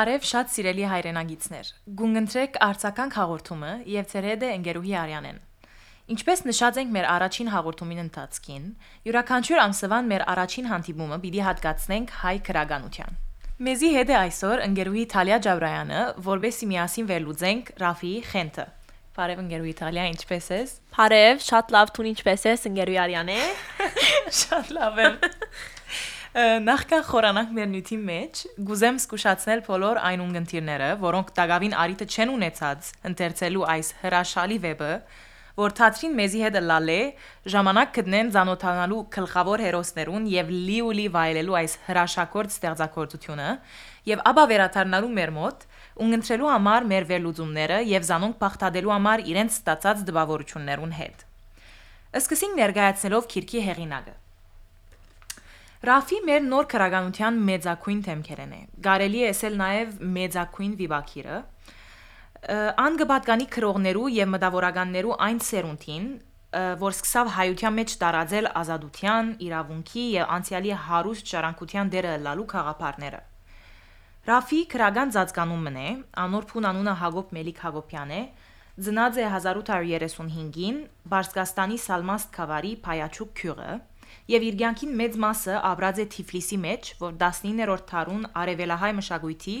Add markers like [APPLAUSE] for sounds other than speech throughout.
Բարև շատ սիրելի հայրենագիտներ։ Գունգընտրեք Արցական հաղորդումը եւ է ընկերուհի Արյանեն։ Ինչպես նշած ենք մեր առաջին հաղորդումին ընթացքին, յուրաքանչյուր ամսվան մեր առաջին հանդիպումը պիտի հատկացնենք հայ քրագանության։ Մեզի հետ է այսօր ընկերուհի Թալիա Ջավրայանը, որովհետեւ միասին վերլուծենք Ռաֆիի խենթը։ Բարև ընկերուհի Իտալիա, ինչպե՞ս ես։ Բարև, շատ լավ տուն ինչպե՞ս ես ընկերուհի Արյանե։ [LAUGHS] Շատ լավ եմ։ [LAUGHS] Նախքան խորանանք մեր նյութի մեջ, գուզեմ զսկուշացնել բոլոր այն ունգընտիրները, որոնք տագավին արիտը չեն ունեցած ընթերցելու այս հրաշալի վեբը, որ թատրին մեզի հետ լալե ժամանակ գտնեն ցանոթանալու գլխավոր հերոսներուն եւ լիուլի վայելելու այս հրաշակորդ ստեղծագործությունը եւ ապա վերաթարնալու մեր մոտ ունգընտրելու համար մեր վերլուծումները եւ զանոնք բախտադելու համար իրենց ստացած դպավորություններուն հետ։ Սկսենք ներկայացնելով քիրքի հեղինակը։ Ռաֆի մեր նոր քրագանության մեծակույն թեմքերն է։ Գարելի է ասել նաև մեծակույն վիվակիրը։ Անգբատկանի քրողներու եւ մտավորականներու այն սերունդին, որ սկսավ հայության մեջ տարածել ազատության, իրավունքի եւ անցյալի հարուստ շարանկության դերը լալու խաղապարները։ Ռաֆի քրագան ծածկանումն է, անոր փուն անունը Հակոբ Մելիք Հակոբյան է, ծնած է 1835-ին Բարսկաստանի Սալմաստ խավարի Փայաչուկ քյուղը եւ իր ցանկին մեծ մասը ապրած է Թիֆլիսի մեջ, որ 19-րդ դարուն արևելահայ մշակույթի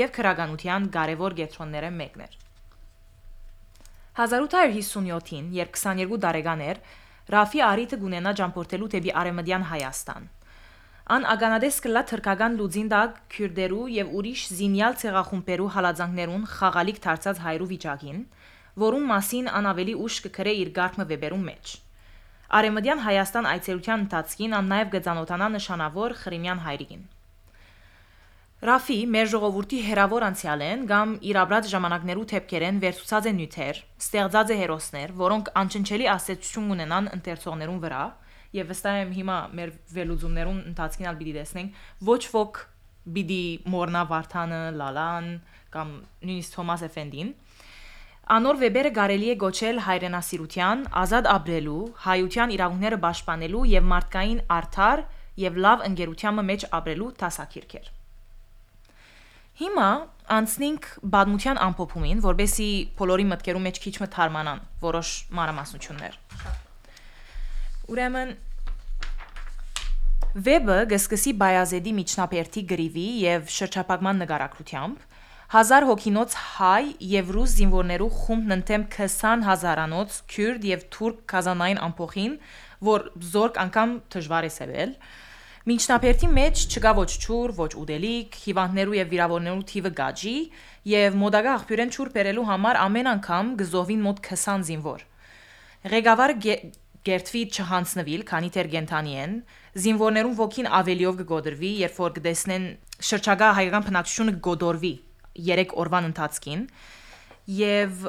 եւ քրագանության կարևոր կետրոնները մեկն էր։ 1857-ին, երբ 22 տարեկան էր, Ռաֆի արիթը գունենա ճամփորդելու դեպի Արեմդյան Հայաստան։ Ան ագանադես կլա թրկական լուծին դակ քյուրդերու եւ ուրիշ զինյալ ցեղախումբերու հալածանքներուն խաղալիք դարձած հայրու վիճակին, որում մասին ան ավելի ուշ կգրե իր գարմը վեբերում մեջ։ Արեմդյան Հայաստան այցելության ընթացքին ան նաև գծանոթանա նշանավոր Խրիմյան հայրիկին։ Ռաֆի մեր ժողովրդի հերավոր անցյալեն կամ իր ապրած ժամանակներու թեփքերեն վերցուցած են նյութեր, ստեղծած է հերոսներ, որոնք անչնչելի ասեցություն ունենան ընթերցողներուն վրա, եւ վստահ եմ հիմա մեր վերլուծումներուն ընթացքին ալ պիտի տեսնենք ոչ ոք պիտի մորնա Վարդանը, Լալան կամ նույնիսկ Թոմաս Էֆենդին, Անոր վեբերը կարելի է գոչել հայրենասիրության, ազատ ապրելու, հայության իրավունքները պաշտպանելու եւ մարդկային արդար եւ լավ ընկերության մեջ ապրելու տասակիրքեր։ Հիմա անցնենք բադմության ամփոփումին, որբեսի բոլորի մտքերու մեջ քիչ մը թարմանան որոշ մանրամասնություններ։ Ուրեմն Վեբը գսկսի Բայազեդի միջնապերտի գրիվի եւ շրջապակման նկարագրությամբ Հազար հոգինոց հայ եւ ռուս զինվորներու խումբն ընդեմ 20 հազարանոց քյուրդ եւ թուրք կազանային ամփոխին, որ զորք անգամ դժվար է սեվել։ Մինչնապերտի մեջ չկա ոչ ճուր, ոչ ուդելիք, հիվանդներու եւ վիրավորներու թիվը գաճի եւ մոդագա աղբյուրեն ճուր բերելու համար ամեն անգամ գզովին մոտ 20 զինվոր։ Ղեկավարը Գերտվի չհանցնվիլ, քանի թեր գենթանի են, զինվորներուն ոգին ավելիով կգոդրվի, երբ որ կդեսնեն շրջագա հայկական բնակչությունը գոդորվի 3 օրվան ընթացքին եւ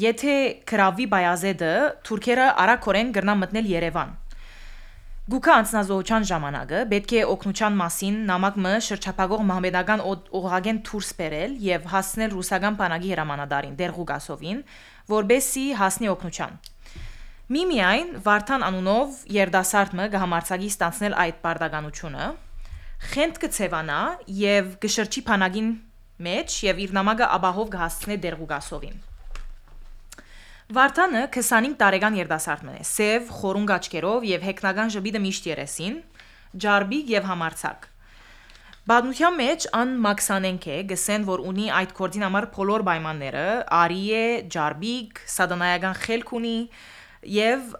եթե քրավի բայազեդը թուրքերը արագորեն գրնա մտնել Երևան Գուկա անցնազոհության ժամանակը պետք է օկնության մասին նամակ մը շրջապագող մահմեդական օղագեն դուրս բերել եւ հասնել ռուսական բանակի հրամանատարին Դերղուգասովին, որբեսի հասնի օկնության։ Միմիայն Վարդան անունով երդասարտը կհամարցակի ստանցնել այդ բարդականությունը, խենթ կցևանա եւ գշրջի փանագին մեջ եւ իր նամակը աբահով կհասցնե Դերգուգասովին։ Վարդանը 25 տարեկան երդասարտն է, սև, խորունգ աչքերով եւ հեքնական ժբիդը միշտ երեսին, ջարբիկ եւ համարցակ։ Բադնության մեջ ան մաքսանենք է, գսեն որ ունի այդ կորձին համար բոլոր պայմանները, արի է, ջարբիկ, սադանայական խելք ունի եւ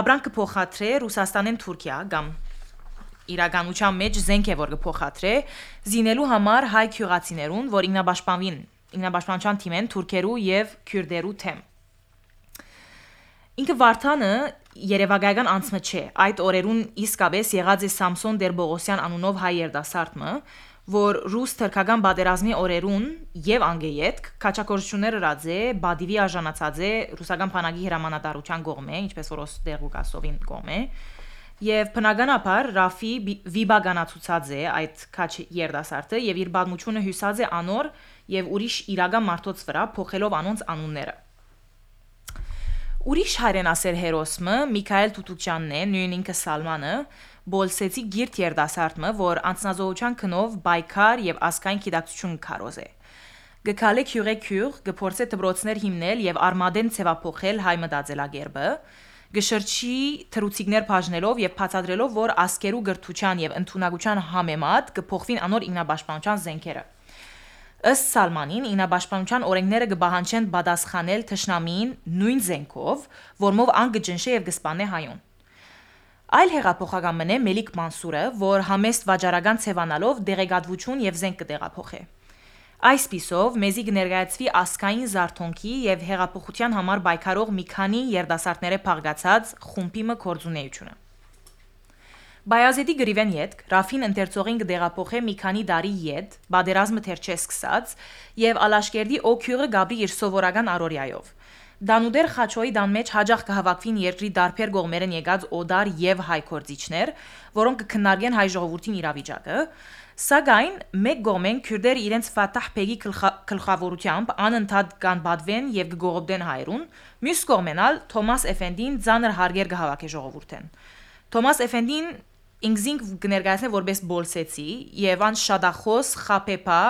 աբրանքը փոխադրե Ռուսաստանեն Թուրքիա կամ իրականության մեջ զենք է որ կփոխադրե զինելու համար հայ քյուղացիներուն, որ ինքնաբաշտպանվին, ինքնաբաշտպանության թիմեն թուրքերու եւ քյուրդերու թեմ։ Ինքը Վարդանը Երևանական անցմը չէ։ Այդ օրերուն իսկապես եղած է Սամսոն Դերբողոսյան անունով հայ երդասարտը, որ ռուս թրքական բادرազմի օրերուն եւ անգեյետք քաչակորությունները ռաձե բադիվի աժանացածե ռուսական բանակի հրամանատարության կողմէ, ինչպես որ Ռոստերուկասովին կողմէ, Եվ բնականաբար Ռաֆի վիբագանացուցած է այդ քաչ երդասարտը եւ իր բազմությունը հյուսած է անոր եւ ուրիշ իրական մարդոց վրա փոխելով անոնց անունները։ Ուրիշ հայրենասեր հերոսը Միքայել Տուտուկյանն է, նույն ինքը Սալմանը, Բոլսեցի գիրտ երդասարտը, որ անձնազոհության քնով բայկար եւ ասկային գիտակցություն քարոզ է։ Գկալե քյուրե քյուր, գփորձե դբրոցներ հիմնել եւ արմադեն ցևափոխել հայ մտածելագերբը, գշրջի թրուցիկներ բաժնելով եւ բացատրելով, որ ասկերու գրթության եւ ընդունակության համեմատ կփոխվին անոր իննաբաշխանության զենքերը։ Ըստ Սալմանին իննաբաշխանության օրենքները կբահանչեն պատասխանել թշնամին նույն զենքով, որմով ան կջնշե եւ կսպանե հայուն։ Այլ հեղափոխական մնե Մելիք Մանսուրը, որ համեստ վաճառական ցևանալով դեղեկատվություն եւ զենք կտեղափոխե։ Այս պիսով մեզի կներկայացվի ասկային զարթոնքի եւ հեղափոխության համար պայքարող մի քանի երդասարտները փաղկացած խումբի մը կորձունեությունը։ Բայազեդի գրիվեն յետք Ռաֆին ընթերցողին կդեղափոխե մի քանի տարի յետ, բادرազմը թեր չէ սկսած եւ Ալաշկերտի օքյուղը գաբի իր սովորական արորիայով։ Դանուդեր Խաչոյի դան մեջ հաջող կհավաքվին երկրի դարբեր գողմերեն եկած օդար եւ հայ կորձիչներ, որոնք կքննարկեն հայ ժողովրդին իրավիճակը, Սակայն մեկ գոմեն քուրդեր իրենց Ֆաթահ Բեգի գլխավորությամբ անընդհատ կանբադվեն եւ գողոբդեն հայրուն, մյուս կողմենալ Թոմաս Էֆենդին ցաներ հարգեր կհավաքի ժողովուրդեն։ Թոմաս Էֆենդին ինքզինք կներկայացնե որպես բոլսեցի եւ ան շադախոս խապեպա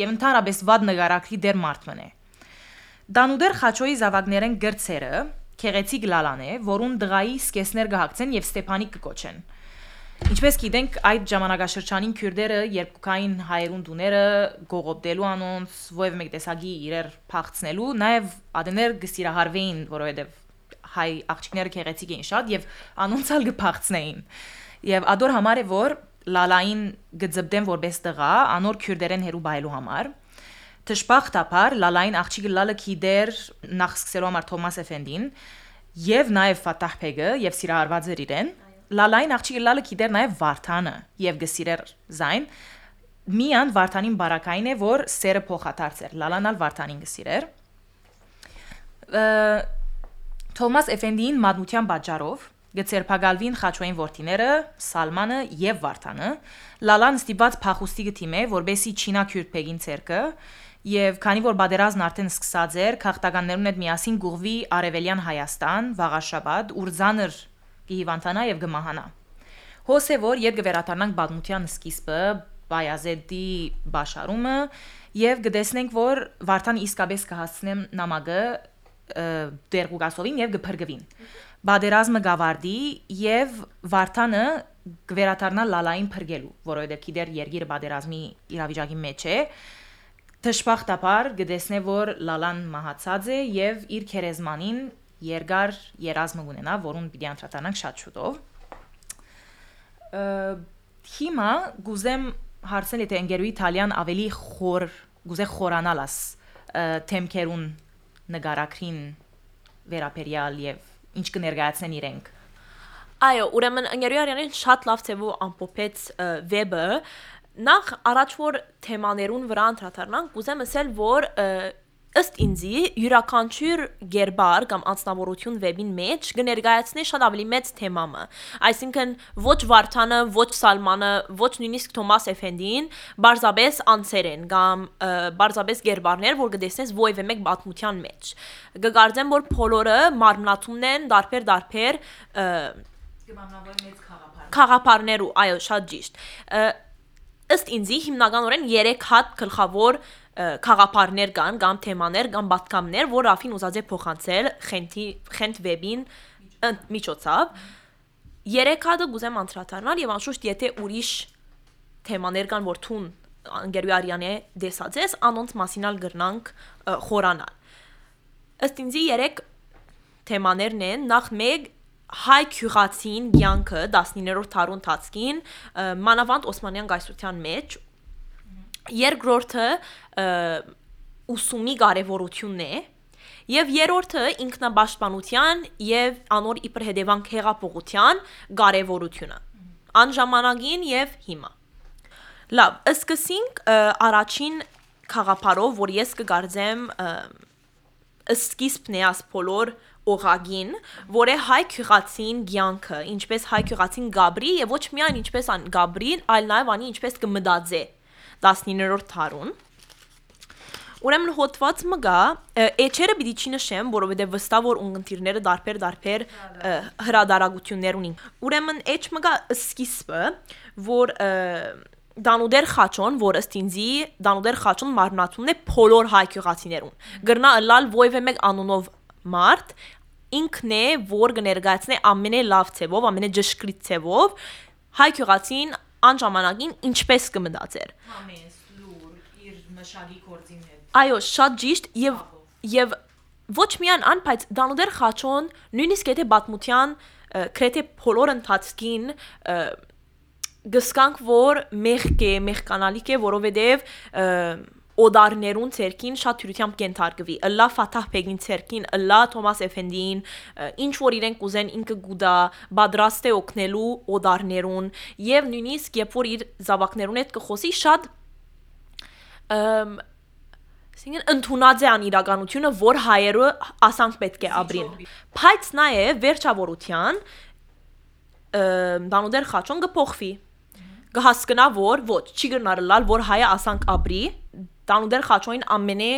եւ ընդհանրապես վադ նկարակրի դեր մարտմն է։ Դանուդեր Խաչոյի զավակներեն գրծերը քեղեցիկ լալան է, որուն դղայի սկեսներ կհագցեն եւ Ստեփանի կկոչեն։ Ինչպես գիտենք, այդ ժամանակաշրջանին քյուրդերը երկուքային հայերուն դուները գողոբդելու անոնց ովև մեկ տեսակի իրեր փախցնելու, նաև ադեներ գսիրահարվեին, որովհետև հայ աղջիկները քեղեցիկ էին շատ եւ անոնցալ կփախցնեին։ Եվ ադոր համար է որ լալային գծբդեն որպես տղա, անոր քյուրդերեն հերու բայելու համար։ Տշպախտապար լալային աղջիկը լալը քիդեր նախ սկսելու համար Թոմաս Էֆենդին եւ նաեւ Ֆաթահ Փեգը եւ սիրահարված էր իրեն լալային աղջիկը լալը գիտեր նաև Վարդանը եւ գսիրեր զայն միան Վարդանին բարակային է որ սերը փոխադարձ էր լալանալ Վարդանին գսիրեր Թոմաս Էֆենդին մադնության բաճարով գծերփակալվին խաչոյին ворթիները Սալմանը եւ Վարդանը լալան ստիպած փախուստի գտիմե որբեսի Չինա քյուրփեգին ցերկը Եվ քանի որ բادرազն արդեն սկսած էր, քաղաքտականներուն հետ միասին գուղվի Արևելյան Հայաստան, Վաղաշաբադ, Ուրզանր կհիվանդանա եւ գմահանա։ Հոսե որ երբ գվերաթանանք բազմության սկիզբը, բայազեդի բաշարումը եւ գտեսնենք որ վարտան իսկապես կհասցնեմ նամակը դերգուգասովին եւ գփրկվին։ Բադերազմը գավարդի եւ վարտանը գվերաթարնա լալային փրկելու, որովհետեւ գիտեր երգիրը բադերազմի իրավիճակի մեջ է։ Տշփախտապար գտեսնե որ լալան մահացած է եւ իր քերեզմանին երկար երազմը ունենա, որուն պիտի անդրադառնանք շատ շուտով։ Հիմա գուզեմ հարցնել եթե ընկերուի Իտալիան ավելի խոր, գուզե խորանալ աս թեմքերուն նկարակրին վերապերյալ եւ ինչ կներկայացնեն իրենք։ Այո, ուրեմն ընկերուի արյանին շատ լավ թեվու ամփոփեց վեբը նախ առաջ որ թեմաներուն վրա անդրադառնանք, կուզեմ ասել, որ ըստ ինձի յուրաքանչյուր գերբար կամ անձնավորություն վեբին մեջ կներկայացնի շատ ավելի մեծ թեմամը այսինքն ոչ Վարդանը ոչ Սալմանը ոչ նույնիսկ Թոմաս Էֆենդին բարձաբես անցեր են կամ բարձաբես գերբարներ որ կտեսնես ովևէ մեկ պատմության մեջ կգարձեմ որ բոլորը մարմնացումն են դարբեր դարբեր խաղապարներու այո շատ ճիշտ ըստ ինձի հիմնականորեն 3 հատ գլխավոր խաղապարներ կան կամ թեմաներ կամ պատկամներ, որ Ռաֆին ուզած է փոխանցել խենթի խենթ վեբին միջոցով։ Երեք հատը գուզեմ անդրադառնալ եւ անշուշտ եթե ուրիշ թեմաներ կան, որ թուն Անգերյու Արյանը դեսած ես, անոնց մասինալ գրնանք խորանալ։ Ըստ ինձի երեք թեմաներն են, նախ մեկ հայ քյուղացին ցանկը 19-րդ դարուն տածքին մանավանդ Օսմանյան գայսրության մեջ երկրորդը ուսումի կարևորությունն է եւ երրորդը ինքնաբաշխանության եւ անոր իբր հետևանք հեղափոխության կարևորությունը անժամանագին եւ հիմա լավ սկսենք առաջին խաղապարով որ ես կգարձեմ սկիզբն է աս բոլոր օղագին, որ է հայ քյուղացին ցանկը, ինչպես հայ քյուղացին Գաբրի եւ ոչ միայն ինչպես ան Գաբրին, այլ նաեւ անի ինչպես կմտածե 19-րդ դարուն։ Ուրեմն հոդված մը գա, էջերը պիտի չի նշեմ, որովհետև վստահ որ ունգընտիրները դարբեր դարբեր ը, հրադարագություններ ունին։ Ուրեմն էջ մը գա սկիզբը, որ Դանուդեր խաչոն, որ ըստ ինձի Դանուդեր խաչոն մարմնացումն է բոլոր հայ գյուղացիներուն։ Գրնա ըլալ ովևէ մեկ անունով մարդ ինքն է, որ կներկայացնե ամենալավ ցևով, ամենաջշկրիտ ցևով հայ գյուղացին այն ժամանակին ինչպես կմտածեր։ Համես լուր իր մշակի գործիներ։ Այո, շատ ճիշտ եւ եւ ոչ միայն ան, բայց Դանուդեր խաչոն նույնիսկ եթե բաթմության քրեթե բոլոր ընթացքին գսկանք որ մեղք է, մեղկանալիք է, որովհետեւ ը, օդարներուն ցերքին շատ հյուրությամբ կենթարկվի։ Ըլլա Ֆաթահ Բեգին ցերքին, ըլլա Թոմաս Էֆենդիին, ինչ որ իրենք ուզեն ինքը գուդա բադրաստ է օգնելու օդարներուն եւ նույնիսկ երբ որ իր զավակներուն հետ կխոսի շատ ըմ Սինգեն ընդունած է ան իրականությունը, որ հայերը ասանք պետք է ապրին։ Բայց նաև վերջավորության բանուդեր խաչոն կփոխվի։ Գահսկնա որ ոչ, չի գնարլալ որ հայը ասանք ապրի, Տանուդեր խաչոին ամենե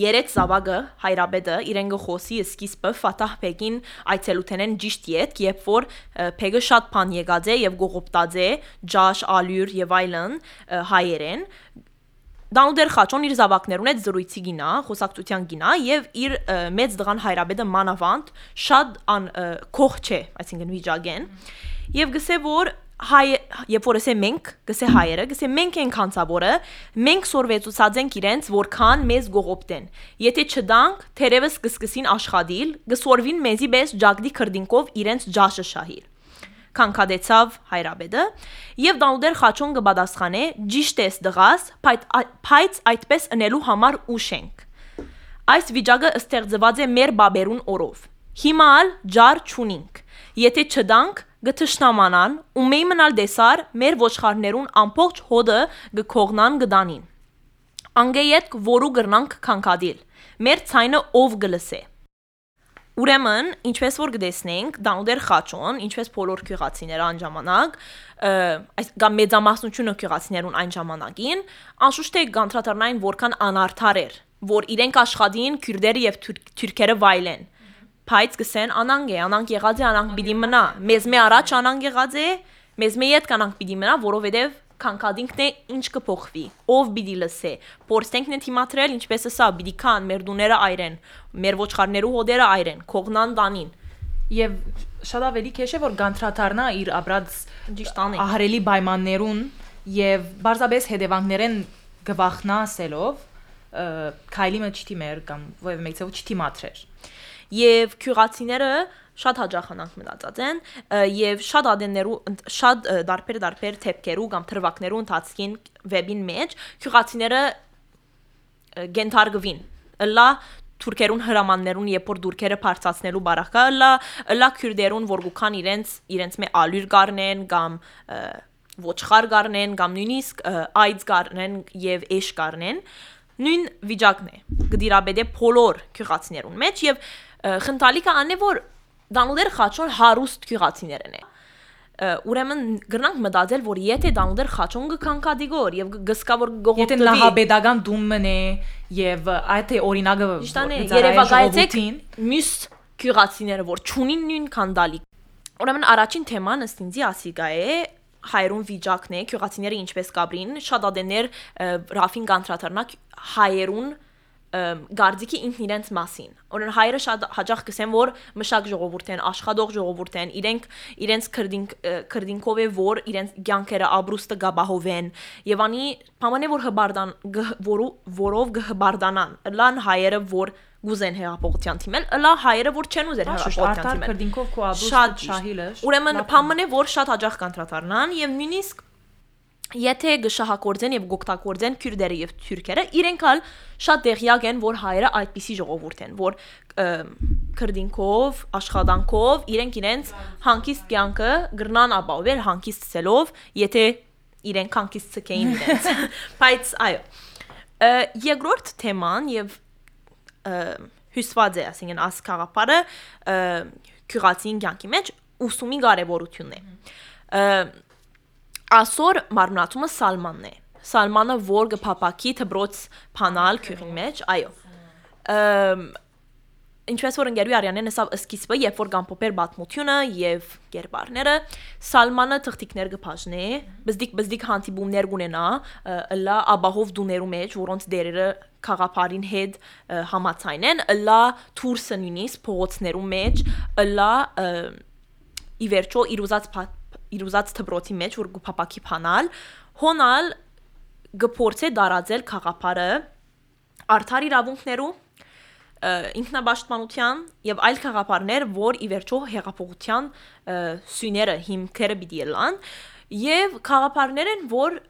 երեք զավակը հայրաբեդը իրեն գխոսի սկիզբը Ֆաթահ Բեգին այցելութենեն ճիշտ յետ, երբ որ Բեգը շատ բան եկած է եւ գողոպտած է ջաշ, ալյուր եւ այլն հայերեն Դանուդեր խաչոն իր զավակներուն հետ զրույցի գինա, խոսակցության գինա եւ իր մեծ դղան հայրաբեդը մանավանդ շատ ան ը, քող չէ, այսինքն վիճակեն։ Եվ գսե որ հայ երբ որ ասե մենք, գսե հայերը, գսե մենք ենք հանցավորը, մենք սորվեցուցած ենք իրենց, որքան մեզ գողոպտեն։ Եթե չդանք, թերևս կսկսին աշխատիլ, գսորվին մեզի պես ջագդի քրդինկով իրենց ջաշը շահիլ քանքադեցավ հայրաբեդը եւ Դանուդեր խաչոն կպատասխանե ճիշտ ես դղաս բայց այդպես ընելու համար ուշ ենք այս վիճակը ստեղծված է մեր բաբերուն օրով հիմա ալ ջար ճունինք եթե չդանք գթշնամանան ու մեյ մնալ դեսար մեր ոչխարներուն ամբողջ հոդը գքողնան գդանին անգեյետ որու գրնանք քանքադիլ մեր ցայնը ով գլսե Ուրեմն, ինչպես որ գտեսնենք, Դանուդեր խաչոն, ինչպես բոլոր քյուղացիները այն ժամանակ, այս կամ մեծամասնությունը քյուղացիներուն այն ժամանակին, անշուշտ է գանտրատարնային որքան անարդար էր, որ իրենք աշխատին քյուրդերը եւ թուրքերը վայլեն։ Բայց գսեն անանգ է, անանգ եղած է, անանգ պիտի մնա։ Մեզ մե առաջ անանգ եղած է, մեզ մե յետ կանանք պիտի մնա, որովհետեւ քանքադինքն է ինչ կփոխվի ով պիտի լսե փորձենք նեն թիմատրել ինչպես է սա պիտի կան մեր դուները այրեն մեր ոչխարներու հոդերը այրեն քողնան տանին Եվ շատ ավելի քեշ է որ գանտրատարնա իր ապրած Ճիշտ անեք։ ահրելի պայմաններուն եւ բարձաբես հետևանքներեն գվախնա ասելով քայլի մը չթի մեր կամ ովև մեկ ցավ չթի մատրեր։ եւ քյուրացիները շատ հաջախանանք մտածած են եւ շատ ադեններու շատ դարբեր դարբեր թեփքերու կամ թրվակներու ընթացքին վեբին մեջ քյուրացիները ը, գենթարգվին լա թուրքերուն հրամաններուն երբ որ դուրքերը բարձացնելու բարակա լա լա քյուրդերուն որ գուքան իրենց իրենց մե ալյուր գարնեն կամ ոչխար գարնեն կամ նույնիսկ այծ գարնեն եւ էշ գարնեն նույն վիճակն է գդիրաբեդե բոլոր քյուղացիներուն մեջ եւ ը, խնդալիքը ան է որ դանուդեր խաչոն հարուստ քյուղացիներն է ուրեմն գրնանք մտածել որ եթե դանուդեր խաչոն գքանքադիգոր եւ գսկա որ Եթե գողոպտվի նահաբեդական դումն է եւ այդ է օրինակը երևակայեցեք մյուս քյուղացիները, որ ճունին նույն կանդալի։ Ուրեմն առաջին թեման ըստ ինձի ասիգա է հայերուն վիճակն է, քյուղացիները ինչպես կաբրին, շատ ադեներ ռաֆին կանտրատարնակ հայերուն գարձիկի ինքն իրենց մասին։ Օրեն հայերը շատ հաջող կսեն, որ մշակ ժողովուրդ են, աշխատող ժողովուրդ են, իրենք իրենց քրդինք քրդինքով է, որ իրենց ցանկերը աբրուստը գաբահովեն։ Եվ անի պամանե որ հբարդան որու որով գհբարդանան։ Լան հայերը որ գուզեն հեղափոխության թիմել, լա հայերը որ չեն ուզեր հեղափոխության թիմել։ քրդինքով քո Շատ ճիշտ։ շահիլը։ Ուրեմն է որ շատ հաջող կանտրատարնան եւ նույնիսկ եթե գշահակորձեն եւ գոկտակորձեն քյուրդերը եւ թուրքերը իրենք ալ շատ դեղյակ են որ հայերը այդպիսի ժողովուրդ են որ քրդինքով աշխատանքով իրենք իրենց հանկիստ կյանքը գրնան ապահովել հանկիստ ցելով եթե իրենք հանկիստ ցկեին իրենց [LAUGHS] բայց այո երկրորդ թեման եւ հյուսված է, ասինքն աս խաղապարը քյուրացին կյանքի մեջ ուսումի կարևորությունն է։ Ասոր մարմնացումը սալմանն է։ Սալմանը որ գփապակի դբրոց փանալ քյուրին մեջ, այո։ Ըմ ինչպես որ ընկերուի Արյանեն հսավ սկիզբը, երբ որ կամփոփեր բաթմությունը եւ կերպարները, Սալմանը թղթիկներ կփաժնի, բզդիկ բզդիկ հանդիպումներ կունենա, լա աբահով դուներու մեջ, որոնց դերերը խաղապարին հետ համացայն են, լա թուրսը նույնիսկ փողոցներու մեջ, լա ի վերջո իրուզած իրուզած թբրոցի մեջ որ գուփապակի փանալ, հոնալ գփորձե դարածել խաղապարը արդար իրավունքներու ինքնաբաշխտմանության եւ այլ խաղապարներ, որ ի վերջո հեղափոխության սյուները հիմքերը պիտի լան եւ խաղապարներ են, որ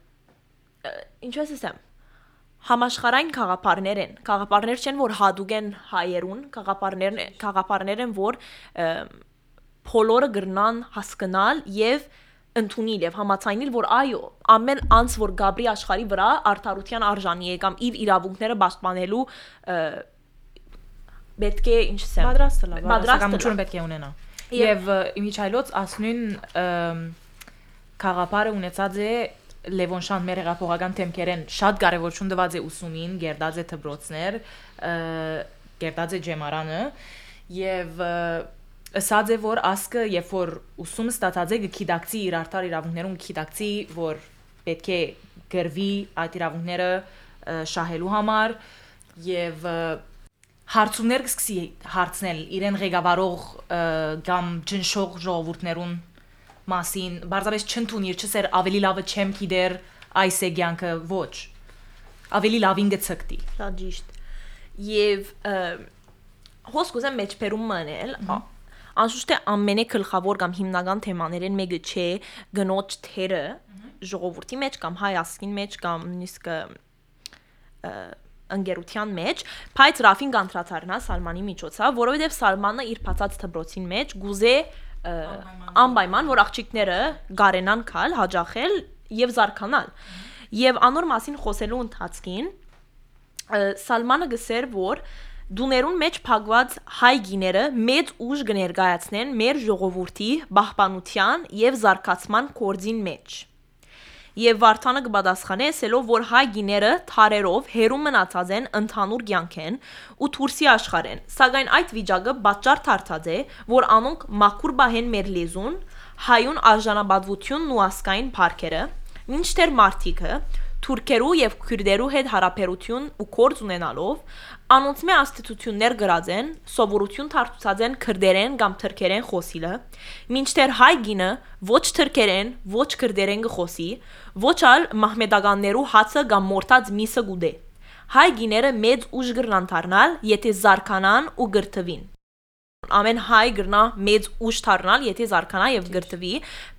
ինչպես ասեմ համաշխարային խաղապարներ են խաղապարներ չեն որ հadoop են հայերուն խաղապարներ խաղապարներ են որ փոլորը գրնան հասկանալ եւ ընդունիլ եւ համացայինիլ որ այո ամեն անց որ գաբրի աշխարի վրա արդարության արժանի է կամ իր իրավունքները պաշտպանելու պետք է ինչ ասեմ Պատրաստ լավ, Պատրաստ պատրաստությունը պետք է ունենա։ Եվ իմիջայլոց ասնուն խաղապարը ունեցած է Լևոն Շան մեր հեղափոխական թեմքերեն շատ կարևորություն տված է ուսումին, դբրոցներ, գերդած է ջեմարանը եւ ասած է որ ասկը երբ որ ուսումը ստացած է գիտակցի իր արդար իրավունքներուն գիտակցի որ պետք է գրվի այդ իրավունքները շահելու համար եւ հարցումներ կսկսի հարցնել իրեն ղեկավարող կամ ջնշող ժողովուրդներուն մասին բարձրապես չընդունիր չսեր ավելի լավը չեմ գիտեր այս էգյանքը ոչ ավելի լավին գցկտի շատ ճիշտ եւ հոս կուզեմ մեջբերում մնել անշուշտ է ամենե գլխավոր կամ հիմնական թեմաներեն մեկը չէ գնոջ թերը ժողովրդի մեջ կամ հայ ասկին մեջ կամ նույնիսկ ընկերության մեջ, բայց Ռաֆին կանտրացարնա Սալմանի միջոցով, որովհետև Սալմանը իր փածած թբրոցին մեջ գուզե անպայման որ աղջիկները գարենան քալ, հաջախել եւ զարգանալ։ Եվ անոր մասին խոսելու ընթացքին Սալմանը գսեր որ Դուներուն մեջ փակված հայ գիները մեծ ուժ կներկայացնեն մեր ժողովրդի պահպանության եւ զարգացման կորձին մեջ։ Եվ Վարդանը կպատասխանի ասելով, որ հայ գիները թարերով հերու մնացած են ընդհանուր կյանքեն ու դուրսի աշխարհեն, սակայն այդ վիճակը պատճառ դարձած է, որ անոնք մաքուր բահեն մեր լեզուն, հայուն արժանապատվությունն ու ազգային բարքերը, մինչդեռ մարտիկը թուրքերու եւ քուրդերու հետ հարաբերություն ու կորձ ունենալով անոնց մե աստիճություններ գրած են սովորություն դարձած են քրդերեն կամ թրքերեն խոսիլը մինչդեռ հայ գինը ոչ թրքերեն ոչ քրդերեն գխոսի ոչ ալ մահմեդականներու հացը կամ մորթած միսը գուդե հայ գիները մեծ ուժ գրնան դառնալ եթե զարկանան ու գրթվին ամեն հայ գրնա մեծ ուժ դառնալ, եթե զարգանա եւ գրթվի,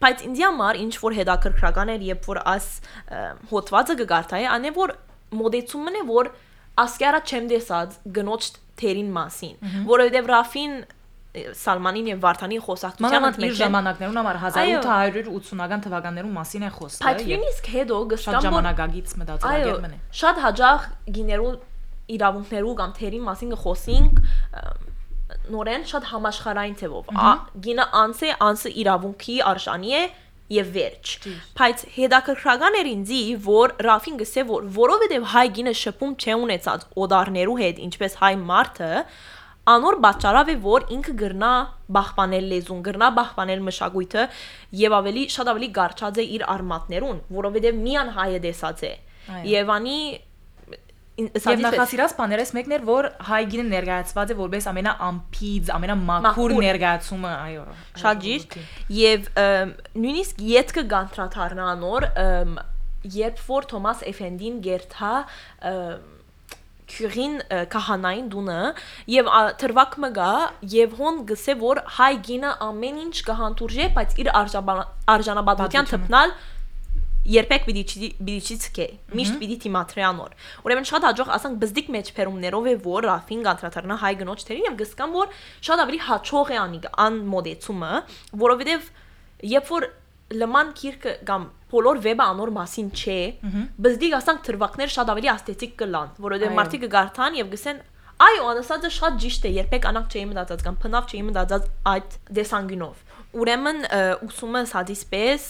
բայց ինձ համար ինչ որ հետաքրքրական էր, երբ որ աս հոդվածը կգարտայի, անե որ մոդեցումն է, որ ասկերա չեմ դեսած գնոջ թերին մասին, որովհետեւ Ռաֆին Սալմանին եւ Վարդանի խոսակցության մեջ ժամանակներուն համար 1880-ական թվականներուն մասին է խոսքը։ Բայց նույնիսկ հետո գշտամ ժամանակագից մտածելակերպն է։ Շատ հաջող գիներու իրավունքներու կամ թերի մասին կխոսենք նորեն շատ համաշխարային թեվով գինը անց է անցը իրավունքի արժանի է եւ վերջ բայց հետաքրքրական էր ինձի որ Ռաֆին գսե որ որովհետեւ հայ գինը շփում չէ ունեցած օդարներու հետ ինչպես հայ մարդը անոր բաճարավ է որ ինքը գրնա բախպանել լեզուն գրնա բախպանել մշակույթը եւ ավելի շատ ավելի գարչած է իր արմատներուն որովհետեւ միան հայը դեսած է Եվանի Եվ նախասիրած բաներս մեկն էր, որ հայգինը ներկայացված է որպես ամենաամփիծ, ամենամաքուր ներկայացումը, այո։ Շատ ճիշտ։ Եվ նույնիսկ յետքը գանտրաթարնա նոր, երբ որ Թոմաս Էֆենդին գերթա քյուրին քահանային դունը եւ թրվակ մը գա եւ հոն գսե որ հայ գինը ամեն ինչ կհանդուրժե բայց իր արժանապատվության թփնալ երբեք պիտի պիտի չցկե միշտ պիտի թիմատրի անոր ուրեմն շատ հաջող ասենք բզդիկ մեջբերումներով է որ ռաֆին գանտրաթարնա հայ գնոջ թերին եւ գսկան որ շատ ավելի հաջող է անի ան մոդեցումը որովհետեւ երբ որ լման քիրքը կամ բոլոր վեբը անոր մասին չէ բզդիկ ասենք թրվակներ շատ ավելի աստետիկ կլան որովհետեւ մարդիկ կգարթան եւ գսեն Այո, անասածը շատ ճիշտ է, երբեք անակ չէի մտածած կամ փնավ չէի մտածած այդ դեսանգինով։ Ուրեմն ուսումը սադիսպես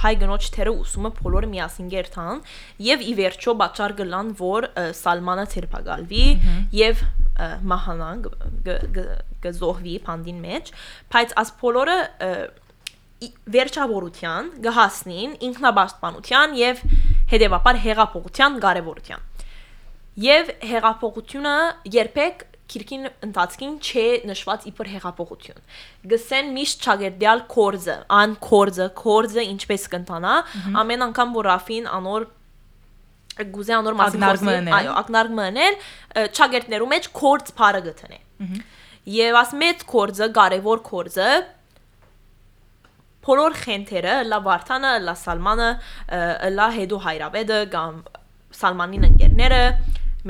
հայ գնոջ թերը ուսումը բոլորը միասին գերտան եւ ի վերջո բաճար գլան որ Սալմանը ցերպակալվի եւ մահանան գ- գ- գ- գզոհվի փանդին մեջ, բայց աս բոլորը վերջավորության գահասնին ինքնաբաստանության եւ հետեւաբար հեղափոխության կարեւորության։ Եվ հեղափոխությունը երբեք քիրքին ընթացքին չէ նշված իբր հեղափոխություն։ Գսեն միշտ ճագերդյալ կորզը, ան կորզը, կորզը ինչպես կընթանա, ամեն անգամ որ Ռաֆին անոր գուզե անոր մասին խոսի, այո, ակնարկը ընել, ճագերտներու մեջ կորձ բարը գտնե։ Եվ աս մեծ կորձը, կարևոր կորձը բոլոր խենթերը, լա Վարդանը, լա Սալմանը, լա Հետո Հայրավեդը կամ Սալմանին ընկերները,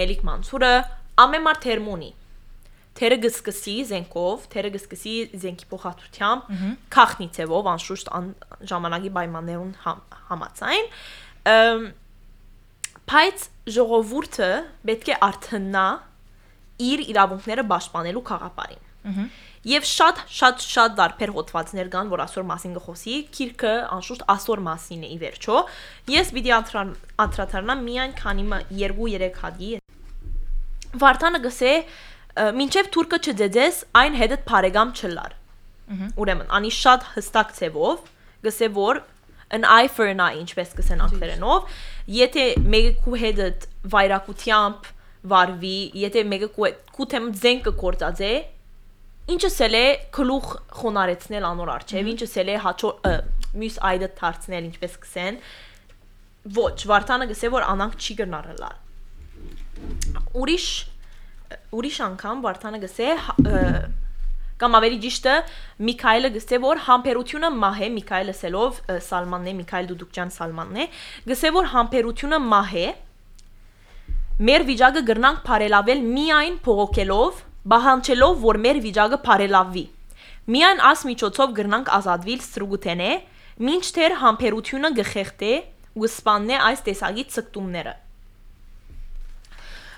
Մելիք Մանսուրը, ամեմար թերմոնի։ Թերը գսկսի զենքով, թերը գսկսի զենքի փոխհատությամբ, քախնի ցևով անշուշտ ան, ժամանակի պայմաններուն համ, համացայն, բայց ժողովուրդը պետք է արթնա իր իրավունքները պաշտպանելու խաղապարին։ Եվ շատ շատ շատ դարբեր հոդվածներ կան, որ ասոր մասին կխոսի, քիրքը անշուշտ ասոր մասին է ի վերջո։ Ես պիտի անդրադառնամ միայն քանի 2-3 հատի։ Վարդանը գսե «Ը, մինչև թուրքը չձեձես, այն հետդ բարեկամ չլար։ Ուրեմն, անի շատ հստակ ցևով գսե որ an eye for an eye, ինչպես կսեն անգլերենով, եթե մեկը քու հետդ վայրակությամբ վարվի, եթե մեկը քու թեմ ձեն կկործած է, ինչս էլ է գլուխ խոնարեցնել անոր արչև, ինչս էլ է հաճո մյուս այդը դարձնել, ինչպես կսեն։ Ոչ, Վարդանը գսե որ անանք չի գնարելալ ուրիշ ուրիշ անգամ Վարդանը գսե կամ ավելի ճիշտը Միքայելը գսե որ համբերությունը մահ է Միքայելը սելով ը, Սալմանն է Միքայել Դուդուկյան Սալմանն է գսե որ համբերությունը մահ է մեր վիճակը գրնանք բարելավել միայն փողոքելով բահանչելով որ մեր վիճակը բարելավվի միայն աս միջոցով գրնանք ազատվիլ սրուգութենե մինչդեռ համբերությունը գխեղտե ու սպաննե այս տեսակի ցկտումները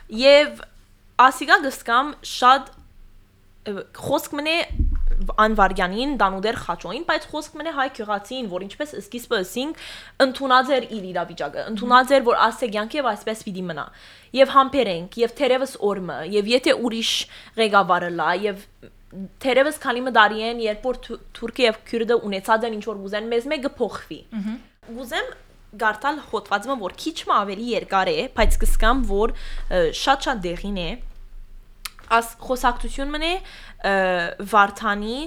Եվ ասիգա գսկամ շատ խոսք մնե անվարյանին դանուդեր խաչոին, բայց խոսք մնե հայ քյուղացին, որ ինչպես սկիզբը ասինք, ընդունած էր իր իրավիճակը, ընդունած էր, որ ասեգյանք եւ այսպես պիտի մնա։ Եվ համբերենք, եւ թերևս օրմը, եւ եթե ուրիշ ղեկավարը լա եւ թերևս քանի մը դարի են, երբ որ Թու- Թուրքիա եւ Քյուրդը ունեցած են ինչ որ ուզեն, մեզ մեկը փոխվի։ Ուզեմ գարտալ հոդվածը, որ քիչ մը ավելի երկար է, բայց կսկամ, որ շատ-շատ դեղին է աս խոսակցություն մնե ը, Վարդանի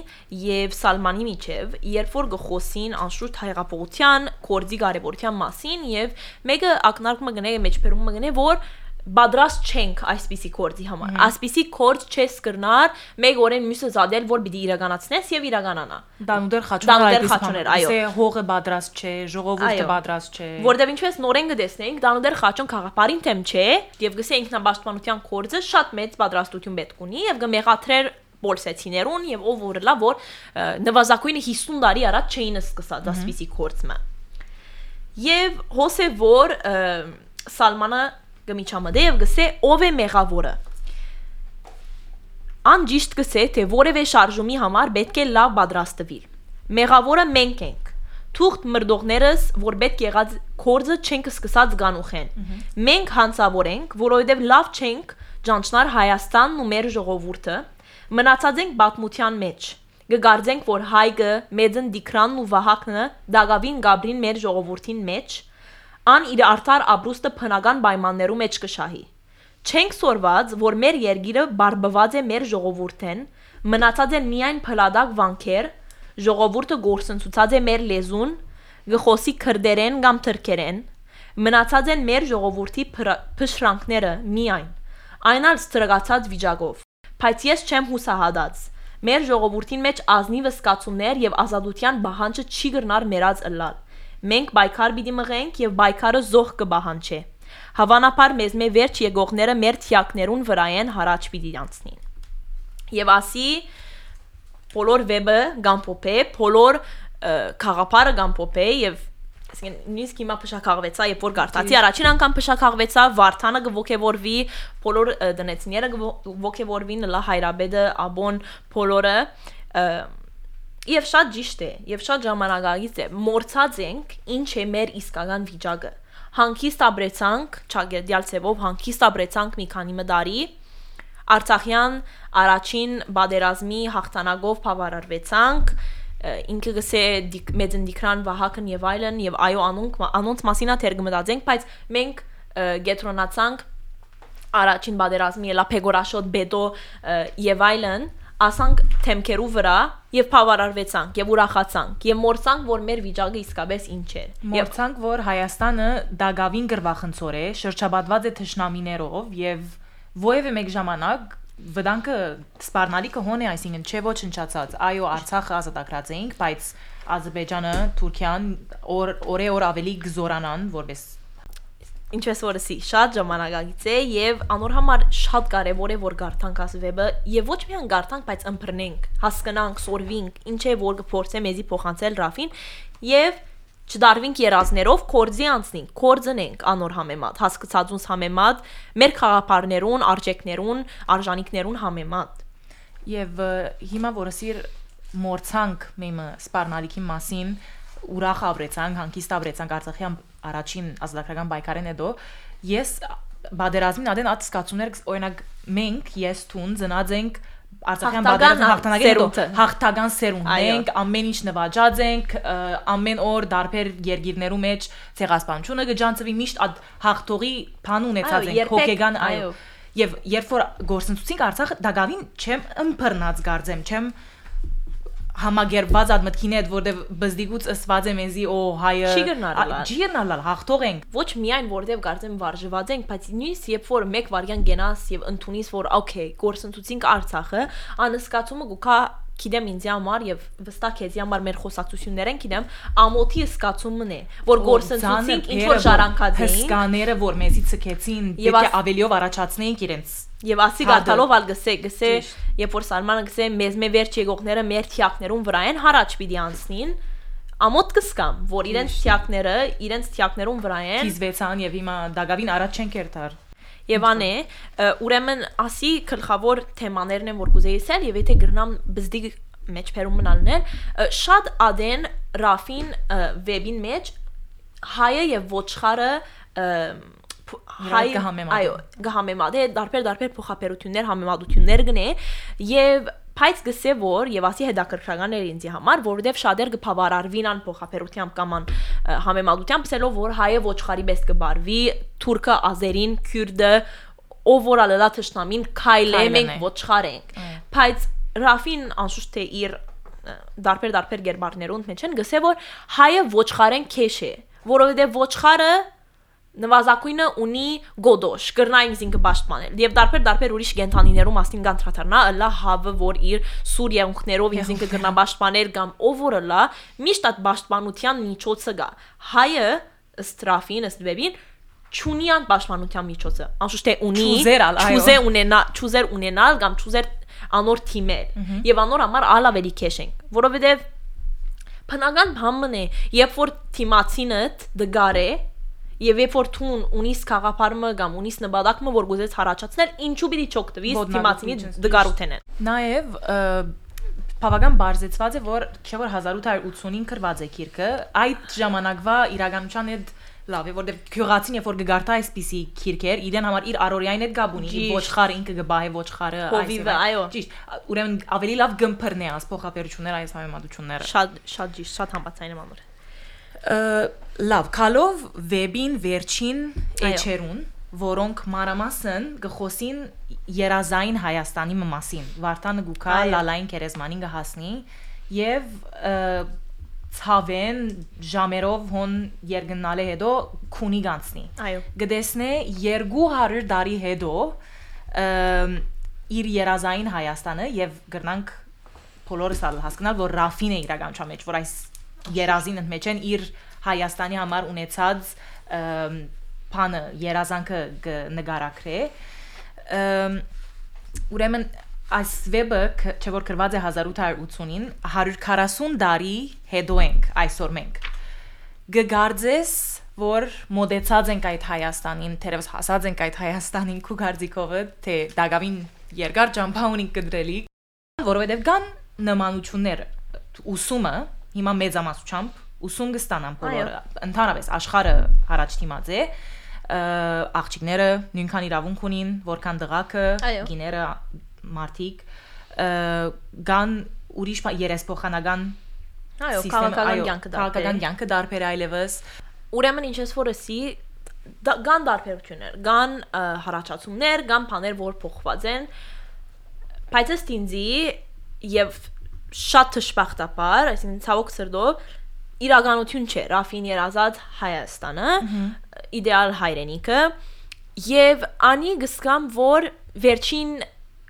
եւ Սալմանի միջև, երբ որ գխոսին անշուշտ հայրապողության, կորձի կարևորության մասին եւ մեկը ակնարկումը գնե մեջբերումը գնե, որ պատրաստ չենք այսպիսի կորձի համար։ Այսպիսի կորձ չես կրնար, մեկ օրեն մյուսը զադել, որ պիտի իրականացնես եւ իրականանա։ Դանդեր խաչուներ, խաչուներ, այո։ Իսկ հողը պատրաստ չէ, ժողովուրդը պատրաստ չէ։ Որտեւ ինչպես նորեն գտեսնենք, դանդեր խաչուն խաղապարին թեմ չէ, եւ գսե ինքնապաշտպանության կորձը շատ մեծ պատրաստություն պետք ունի եւ գմեղաթրեր բոլսեցիներուն եւ ով որ լա որ նվազագույնը 50 տարի առաջ չէին սկսած այսպիսի կորձը։ Եվ հոսե որ Սալմանը գմիչամդե եւ գսե ով է մեղավորը։ Ան ճիշտ գսե թե որևէ շարժումի համար պետք է լավ պատրաստվիլ։ Մեղավորը մենք ենք։ Թուղթ մրդողներս, որ պետք եղած կորձը չենք սկսած գանուխեն։ Մենք հանցավոր ենք, որովհետև լավ չենք ճանչնար Հայաստանն ու մեր ժողովուրդը, մնացած ենք պատմության մեջ։ Գգարձենք, որ Հայկը, Մեծն Դիկրանն ու Վահակնը Դագավին Գաբրին մեր ժողովրդին մեջ ան իր արդար ապրուստը փնական պայմաններու մեջ կշահի։ Չենք սորված, որ մեր երգիրը բարբված է մեր ժողովուրդեն, մնացած են միայն փլադակ վանքեր, ժողովուրդը գործընծուցած է մեր լեզուն, գխոսի քրդերեն կամ թրքերեն, մնացած են մեր ժողովրդի փշրանքները միայն, այնալ ստրգացած վիճակով։ Բայց ես չեմ հուսահատած։ Մեր ժողովրդին մեջ ազնիվ սկացումներ եւ ազատության բահանջը չի գրնար մերած ըլլալ։ Մենք բայկար պիտի մղենք եւ բայկարը զոհ կբահանչե։ Հավանաբար մեզ մե վերջ եկողները մեր թիակներուն վրա են հարաճ պիտի անցնին։ Եվ ասի բոլոր վեբը գամփոփե, բոլոր ը, խաղապարը գամփոփե եւ այսինքն նույնիսկ հիմա փշակաղվեցա, երբ որ գարտացի, առաջին անգամ փշակաղվեցա, Վարդանը գողեվորվի, բոլոր դնեցիները գողեվորվին, լա հայրաբեդը, աբոն, բոլորը Եվ շատ ճիշտ է, եւ շատ ժամանակակից է։ Մորցած ենք, ինչ է մեր իսկական վիճակը։ Հանկիստ ապրեցանք, ճագերդյալ ծևով հանկիստ ապրեցանք մի քանի մդարի։ Արցախյան առաջին բادرազմի հաղթանակով բավարարվեցանք ինքը գսե մեծն դիկրան վահակն եւ այլն եւ այո անոնք անոնց մասինա թերգմտածենք բայց մենք գետրոնացանք առաջին բادرազմի լա պեգորաշոտ բետո եւ այլն ասանք թեմքերու վրա եւ բավարարվեցանք եւ ուրախացանք եւ մորցանք որ մեր վիճակը իսկապես ինչ էր Մորցանք, որ Հայաստանը դագավին գրվախնցոր է, շրջաբադված է թշնամիներով եւ ովևէ մեկ ժամանակ վտանգը սպառնալիքը հոն է, այսինքն չէ ոչնչացած։ Այո, Արցախը ազատագրած էինք, բայց Ադրբեջանը, Թուրքիան օր օրե օր ավելի գզորանան, որպես ինչպես որ ասի, շատ ժամանակակից է եւ անոր համար շատ կարեւոր է որ գարտանք աս վեբը եւ ոչ միայն գարտանք, բայց ըմբռնենք, հասկանանք, սորվինք, ինչ է որ կփորձե մեզի փոխանցել Ռաֆին եւ չդարվինք երազներով կորձի անցնենք, կորձնենք անոր համեմատ, հասկացածունս համեմատ, մեր խաղապարներուն, արժեքներուն, արժանինքներուն համեմատ։ ը, հիմա որ ասիր մորցանք մեմը սպառնալիքի մասին ուրախ ապրեցանք, հանգիստ ապրեցանք Արցախի առաջին ազատագրական պայքարեն հետո, ես բادرազմին ադեն ած սկացում էր օրինակ մենք ես ցուն ծնած ենք Արցախյան բادرազմի հաղթանակի հետո հաղթական սերունդ ենք, ամեն ինչ նվաճած ենք, ամեն օր դարբեր երգիրներու մեջ ցեղասպանությունը գջանցվի միշտ հաղթողի բան ունեցած ենք, հոգեգան այո։ Եվ երբ որ գործընծուցինք Արցախը, դա գավին չեմ ըմբռնած գարձեմ, չեմ համագերբված այդ մտքին հետ, որտեվ բզդիգուց ըսված է մեզի օ հայը Չի գնալ ա- լալ։ Չի գնալ, հաղթող ենք։ ոչ միայն որտեվ կարծեմ վարժված ենք, բայց նույնիսկ երբ որ մեկ վարյան գնաս եւ ընդունիս որ օքեյ, գործընթացինք Արցախը, անսկացումը գուքա գիտեմ ինձ համար եւ վստահ քեզի համար մեր խոսակցություններ են գիտեմ ամոթի սկացումն է որ գործընթացինք ինչ որ ժառանգած էինք հսկաները, որ մեզի ցկեցին, պետք է ավելիով առաջացնեինք իրենց։ Եվ ասի Հադը։ գարտալով ալ գսե, գսե, երբ որ Սալմանը գսե մեզ մե վերջ եկողները մեր թիակներուն վրա են հարաճ պիտի անցնին, ամոթ կսկամ, որ իրենց թիակները, իրենց թիակներուն վրա են Քիզվեցան եւ հիմա դակավին առաջ չենք երթար։ Եվ անե, ուրեմն ասի գլխավոր թեմաներն են որ կուզեի ասել եւ եթե գրնամ բզդի մեջ փերում մնալներ, շատ ադեն Ռաֆին վեբին մեջ հայը եւ ոչխարը հայ այո գհամեմատե դարբեր դարբեր փոխապերություններ համեմատություններ գնե եւ Բայց գսե որ եւ ասի հետաքրքրական էր ինձի համար, որովհետեւ շատեր կփավարարվին ան փոխապերությամբ կամ ան համեմատությամբ, ասելով որ հայը ոչխարի պես կբարվի, թուրքը, ազերին, քյուրդը, ով որ ալելա թշնամին քայլե մենք է։ ոչխար ենք։ Բայց Ռաֆին անշուշտ թե իր դարբեր դարբեր գերբարներուն մեջ են գսե որ հայը ոչխարեն քեշ է, որովհետեւ ոչխարը նվազագույնը ունի գոդոշ, կրնային զինքը պաշտպանել։ Եվ դարբեր դարբեր ուրիշ գենթանիներում աստին կանտրաթարնա, լա հավը որ իր սուր եղունքներով ինքը կրնա պաշտպանել կամ ով որը լա, միշտ այդ պաշտպանության միջոցը գա։ Հայը ստրաֆին, ըստ վեբին չունի ան պաշտպանության միջոցը։ Անշուշտ թե ունի, Չուզեր ալ, այո։ չուզե ունենա, չուզեր ունենալ կամ չուզեր անոր թիմել։ Եվ անոր համար ալ ավելի քեշ ենք, որովհետև բնական բամն է, երբ որ թիմացինդ դգար է Եվ երբ որ թուն ունիս խաղապարմը կամ ունիս նպատակը որ գուզես հարաճացնել, ինչու պիտի ճիշտ։ դգարութենը։ Նաև ը, բավական բարձեցված է, որ չէ որ 1885 գրված է քիրքը, այդ ժամանակվա իրականության հետ լավ է, որտեղ քյուղացին երբ որ կգարտա այսպիսի քիրքեր, իրեն համար իր առօրյային հետ գաբունի, ոչխարը ինքը գբահե ոչխարը, Հովիվը, այո։ Ճիշտ, ուրեմն ավելի լավ գմփրն է աս փոխապերությունները այս համեմատությունները։ Շատ շատ ճիշտ, շատ համաձայն եմ անոր։ Ը, լավ, կալով վեբին վերջին էջերուն, որոնք մանրամասն գխոսին երազային Հայաստանի մասին։ Վարդանը գուքա Այո։ լալային կերեզմանին գահասնի եւ ցավեն ժամերով հոն երգնալը հետո քունի գանցնի։ Այո։ Գտեսնե 200 տարի հետո իր երազային Հայաստանը եւ գրնանք բոլորս ալ հասկանալ որ Ռաֆին է իրականության մեջ որ այս երազին մեջ են իր Հայաստանի համար ունեցած բանը երազանքը նկարագրե ուրեմն այս վեբը չէ որ գրված է 1880-ին 140 տարի հետո ենք այսօր մենք գգարձես որ մոդեցած ենք այդ Հայաստանին, թերևս հասած ենք այդ Հայաստանին քու գարձիկովը, թե դակավին երկար ճամփա ունի կդրելի, որովհետև կան նմանություններ ուսումը հիմա մեծամասնությամբ ուսում կստանան բոլորը ընդհանրապես աշխարհը առաջ դիմաց է աղջիկները նույնքան իրավունք ունին որքան դղակը գիները մարդիկ կան ուրիշ երեսփոխանական Այո, քաղաքական այո, կյանքը քաղաքական դարբեր։ կյանքը դարբեր այլևս Ուրեմն ինչպես որ էսի դա- կան դարբերություններ, կան հարաճացումներ, կան բաներ, որ փոխված են։ Բայց ըստ ինձի եւ շատ թշպախտապար, այսինքն ցավոք սրտով իրականություն չէ Ռաֆին երազած Հայաստանը, իդեալ հայրենիքը եւ անի գսկամ որ վերջին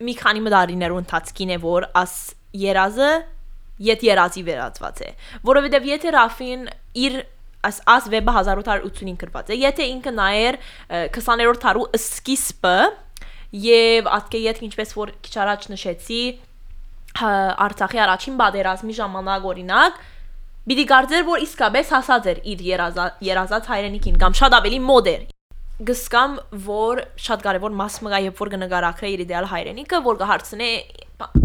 մի քանի մդարիներու ընթացքին է որ աս երազը ետ երազի վերածված է որովհետեւ եթե Ռաֆին իր աս աս վեբը 1885 գրված է եթե ինքը նայեր ը, 20-րդ դարու սկիզբը եւ ատկե եթե ինչպես որ քիչ առաջ նշեցի Արցախի առաջին բادرազմի ժամանակ օրինակ Բիդի գարձեր, որ իսկապես հասած էր իր երազած հայրենիքին կամ շատ ավելի մոդ էր գսկամ, որ շատ կարևոր մաս մը երբ որ կնկարագրե իր իդեալ հայրենիքը, որ կհարցնե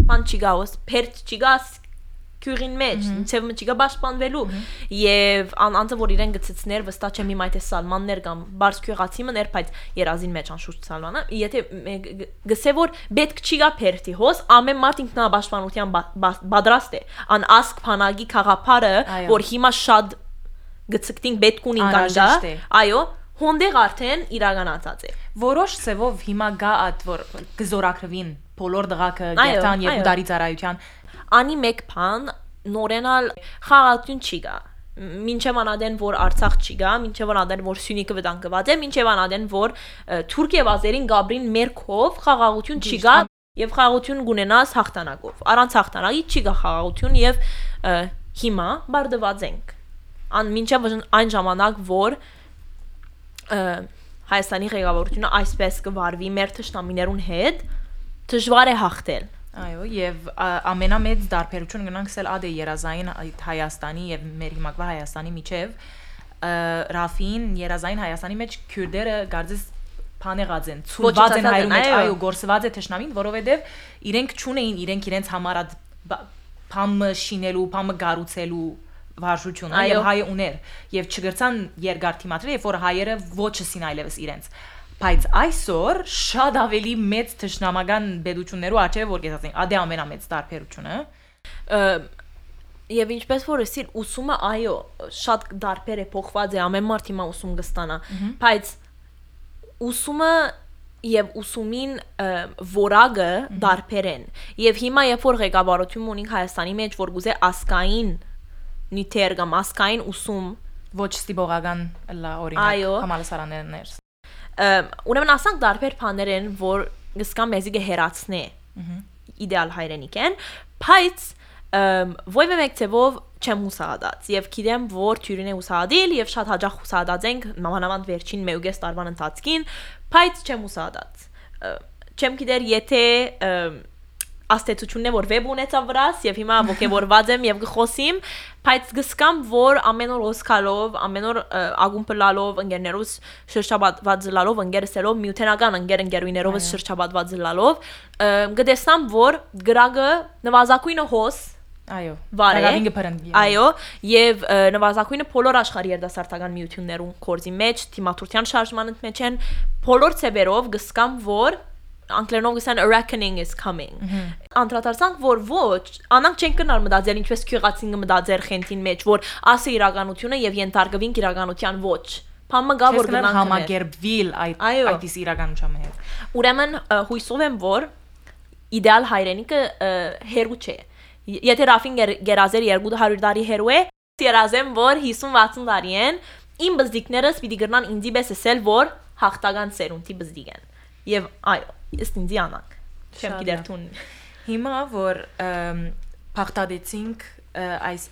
Պանչիգաոս, Պերտ Չիգաս քյուրին մեջ ցեվը չի գա պաշտպանվելու եւ ան անձը որ իրեն գծցներ վստահ չեմ հիմա եթե սալմաններ կամ բարձ քյուղացի մներ բայց երազին մեջ անշուշտ սալմանը եթե գսե որ պետք չի գա փերտի հոս ամեն մարդ բա- պատրաստ է ան ասկ փանագի խաղապարը որ հիմա շատ գծկտին պետք ունին կան դա Անհրաժեշտ է։ այո հոնդեղ արդեն իրականացած է որոշ ծևով հիմա գա այդ որ գզորակրվին բոլոր դղակը Այո, գերտան եւ դարի ծառայության անի մեկ բան նորենալ խաղաղություն չի գա մինչև անադեն որ Արցախ չի գա, մինչև անադեն որ Սյունիքը վտանգված է, մինչև անադեն որ Թուրք եւ ազերին Գաբրին մերքով խաղաղություն չի գա եւ խաղաղություն գունենաս հաղթանակով։ Առանց հաղթանակի չի գա խաղաղություն եւ հիմա բարդված ենք։ Ան մինչև այն ժամանակ որ Հայաստանի ղեկավարությունը այսպես կվարվի մեր թշնամիներուն հետ, դժվար է հաղթել։ Այո, եւ ամենամեծ դարբերությունը գնանք սել ադե երազային այդ Հայաստանի եւ մեր հիմակվա Հայաստանի միջև Ռաֆին երազային Հայաստանի մեջ քյուրդերը գարձես փանեղած են, ցուրված են Ոչնչացած են, հայրու մեջ, այո։ գործված է թշնամին, որովհետեւ իրենք ճունեին իրենք իրենց համար այդ փամը շինելու, փամը գառուցելու վարժությունը եւ հայը ուներ եւ չգրցան երկար թիմատրել, երբ որ հայերը ոչը սին այլևս իրենց բայց այսօր շատ ավելի մեծ թշնամական բեդություններու աչե որ կեցածին ադե ամենամեծ տարբերությունը Եվ ինչպես որ էսիր ուսումը այո շատ դարբեր է փոխված է ամեն մարդ հիմա ուսում կստանա բայց ուսումը եւ ուսումին որակը դարբեր են եւ հիմա երբ որ ղեկավարություն ունենք Հայաստանի մեջ որ գուզե ասկային նյութեր կամ ասկային ուսում ոչ ստիպողական լա օրինակ Այո։ համալսարաններ ը, ուրեմն ասանք դարբեր բաներ են որ գսկամ մեզի կհերացնե իդեալ հայրենիք են բայց ըմ, ովևէ մեկ ցևով չեմ հուսադած եւ գիտեմ որ թյուրին է հուսադիլ եւ շատ հաջող հուսադած ենք մանավանդ վերջին մեուգես տարվան ընթացքին բայց չեմ հուսադած Ը, չեմ գիտեր եթե ըմ, աստեցությունն է որ վեբ ունեցա վրաս եւ հիմա ողջորված եմ եւ գխոսիմ բայց գսկամ որ ամեն օր օսկալով ամեն օր ը, ագումբը լալով ընկերներուս շրջապատված լալով ընկերսելով միութենական ընկեր ընկերուիներովս շրջապատված լալով գտեսնամ որ գրագը նվազագույնը հոս այո Վար է։ Դարավին գբրն Այո, եւ նվազագույնը բոլոր աշխարհի երդասարտական միություններուն կորզի մեջ, թիմատուրության շարժման մեջ են բոլոր ցեվերով գսկամ որ անգլերենով գսան a reckoning is coming։ Անդրադարձանք որ ոչ, անանք չեն կնար մտածել ինչպես քյուղացին մտածել խենթին մեջ, որ ասը իրականությունը եւ ենթարկվին իրականության ոչ։ Փամը գա որ գնանք համագեր։ համագերբվիլ այդ Այո։ այդ իս իրականության հետ Ուրեմն հույսով եմ որ իդեալ հայրենիքը հերու չէ։ Եթե Ռաֆին գեր- գերազեր 200 տարի հերու է, երազեմ որ 50-60 տարի են, իմ բզդիկներս պիտի գրնան ինձի պես ասել որ հաղթական սերունդի բզդիկ են։ Եւ այո, ըստ ինձի անանք։ Չեմ գիտեր տուն։ Հիմա որ ը, այս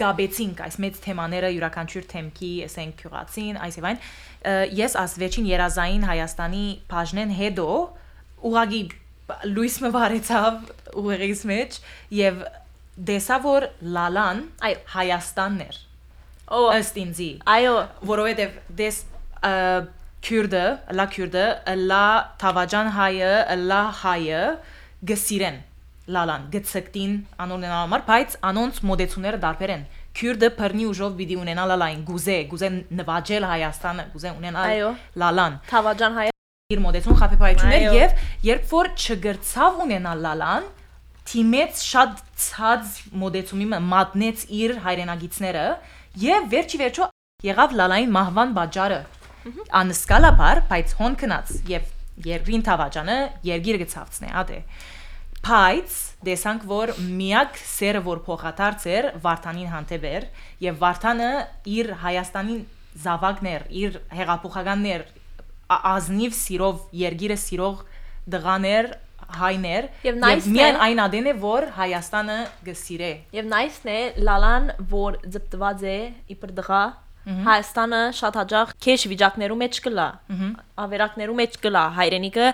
գաբեցինք այս մեծ թեմաները յուրաքանչյուր թեմքի ասենք քյուղացին այս եւ այն ես աս վերջին երազային Հայաստանի բաժնեն հետո ուղագի լույսը վարեցավ ուղերից մեջ եւ դեսա որ լալան Այո։ Հայաստանն էր Ո, ըստ ինձի այո, որովհետև դες ը, քյուրդը լա քյուրդը լա թավաջան հայը լա հայը գսիրեն լալան գծկտին անոնեն համար բայց անոնց մոդեցուները դարբեր են քյուրդը բռնի ուժով պիտի ունենա լալային գուզե գուզե նվաճել հայաստանը գուզե ունենալ լալան Թավաջան հայ իր մոդեցուն խափեփայություններ Այո։ եւ երբ որ չգրցավ ունենալ լալան թիմեց շատ ցած մոդեցումի մատնեց իր հայրենագիցները եւ վերջի վերջո եղավ լալային մահվան բաժարը անսկալաբար բայց հոն կնած եւ երկրին թավաջանը երգիր գցավցնե ադե բայց դեսանք որ միակ սերը որ փոխադարձ էր Վարդանին հանդեպ էր եւ Վարդանը իր Հայաստանին զավակներ իր հեղափոխականներ ազնիվ սիրով երգիրը սիրող դղաներ հայներ է- միայն այն ադեն է որ Հայաստանը գսիրե Եվ նայսն է լալան, որ ձպտված է իբր դղա Հայաստանը շատ հաջող քեշ վիճակներու մեջ կլա։ Ավերակներու մեջ կլա հայրենիքը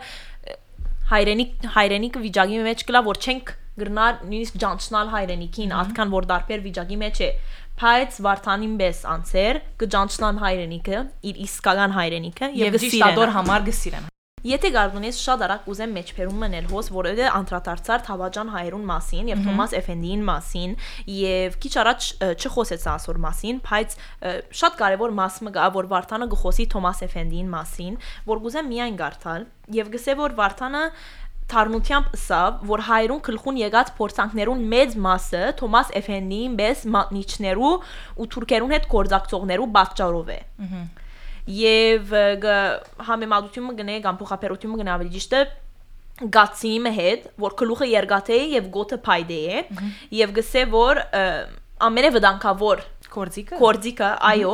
հայրենիք հայրենիքը վիճակի մեջ կլա, որ չենք գրնալ նույնիսկ ջանչնալ հայրենիքին, atkan որ դարբեր վիճակի մեջ է։ Բայց Վարդանին բես անցեր կջանչնան հայրենիքը, իր իսկական հայրենիքը եւ եւ ճիշտադոր գսիրեն։ համար գսիրեն Եթե գարդունես շատ արագ ուզեմ մեջբերում մնել հոս, որովհետեւ անդրադարձար Թավաջան հայերուն մասին եւ Թոմաս Էֆենդիին մասին եւ քիչ առաջ չխոսեց ասոր մասին, բայց շատ կարեւոր մաս մը գա, որ Վարդանը գխոսի Թոմաս Էֆենդիին մասին, որ գուզեմ միայն գարթալ եւ գսե որ Վարդանը Թարնությամբ սավ, որ հայրուն գլխուն եկած փորձանքներուն մեծ մասը Թոմաս Էֆենդիին մեծ մատնիչներու ու թուրքերուն հետ կորզակցողներու պատճառով է եւ համեմատությունը գնե կամ փոխապերությունը գնա ավելի ճիշտ է գացիի հետ որ գլուխը երգաթե եւ գոտը փայդե է եւ գսե որ ը, ամենավտանգավոր կորձիկը կորձիկը այո